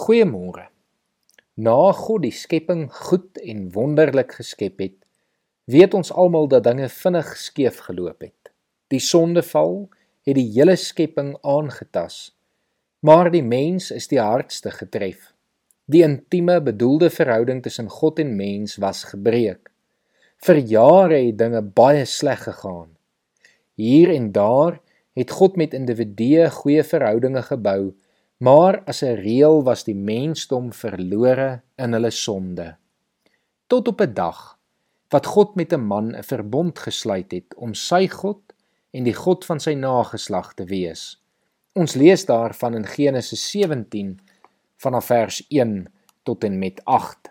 Goeiemôre. Na God die skepping goed en wonderlik geskep het, weet ons almal dat dinge vinnig skeef geloop het. Die sondeval het die hele skepping aangetas. Maar die mens is die hardste getref. Die intieme bedoelde verhouding tussen God en mens was gebreek. Vir jare het dinge baie sleg gegaan. Hier en daar het God met individue goeie verhoudinge gebou, maar as 'n reël was die mensdom verlore in hulle sonde. Tot op 'n dag wat God met 'n man 'n verbond gesluit het om sy God en die God van sy nageslag te wees. Ons lees daarvan in Genesis 17 vanaf vers 1 tot en met 8.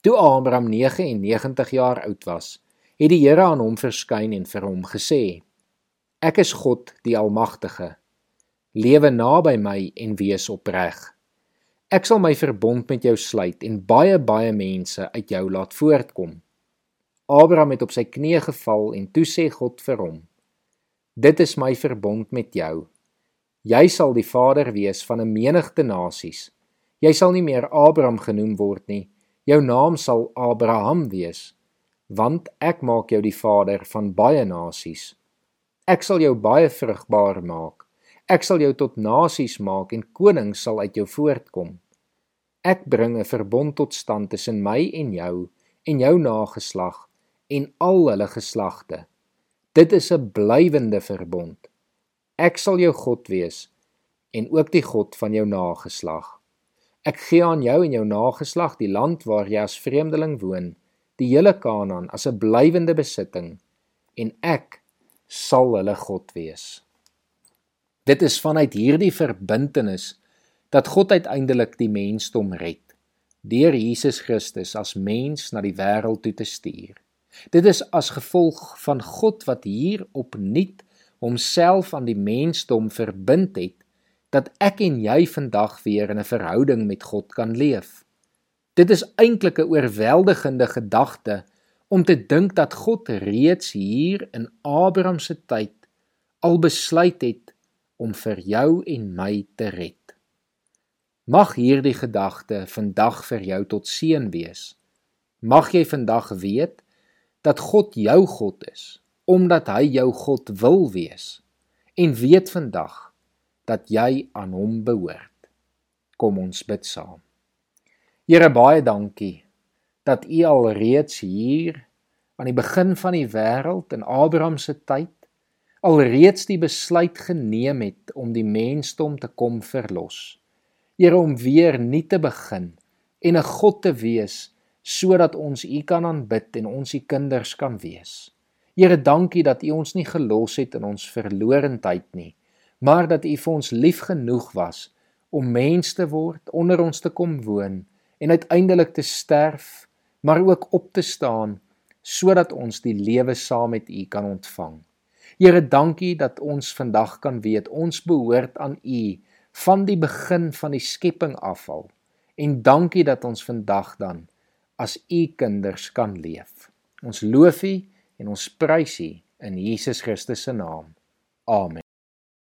Toe Abraham 99 jaar oud was, het die Here aan hom verskyn en vir hom gesê: Ek is God, die Almagtige. Lewe naby my en wees opreg. Ek sal my verbond met jou sluit en baie baie mense uit jou laat voortkom. Abraham het op sy knieë geval en toe sê God vir hom: Dit is my verbond met jou. Jy sal die vader wees van 'n menigte nasies. Jy sal nie meer Abraham genoem word nie. Jou naam sal Abraham wees, want ek maak jou die vader van baie nasies. Ek sal jou baie vrugbaar maak. Ek sal jou tot nasies maak en konings sal uit jou voortkom. Ek bring 'n verbond tot stand tussen my en jou en jou nageslag en al hulle geslagte. Dit is 'n blywende verbond. Ek sal jou God wees en ook die God van jou nageslag. Ek gee aan jou en jou nageslag die land waar jy as vreemdeling woon, die hele Kanaan as 'n blywende besitting en ek sal hulle God wees. Dit is vanuit hierdie verbintenis dat God uiteindelik die mensdom red deur Jesus Christus as mens na die wêreld toe te stuur. Dit is as gevolg van God wat hier opnuut homself aan die mensdom verbind het dat ek en jy vandag weer in 'n verhouding met God kan leef. Dit is eintlik 'n oorweldigende gedagte om te dink dat God reeds hier in Abraham se tyd al besluit het om vir jou en my te red. Mag hierdie gedagte vandag vir jou tot seën wees. Mag jy vandag weet dat God jou God is omdat hy jou God wil wees en weet vandag dat jy aan hom behoort. Kom ons bid saam. Here baie dankie dat U al reeds hier aan die begin van die wêreld in Abraham se tyd al reeds die besluit geneem het om die mensdom te kom verlos. Here om weer nuut te begin en 'n God te wees sodat ons U kan aanbid en ons U kinders kan wees. Here dankie dat U ons nie gelos het in ons verlorendheid nie, maar dat U vir ons lief genoeg was om mens te word, onder ons te kom woon en uiteindelik te sterf, maar ook op te staan sodat ons die lewe saam met U kan ontvang. Here, dankie dat ons vandag kan weet ons behoort aan U van die begin van die skepping afval. En dankie dat ons vandag dan as U kinders kan leef. Ons loof U en ons prys U in Jesus Christus se naam. Amen.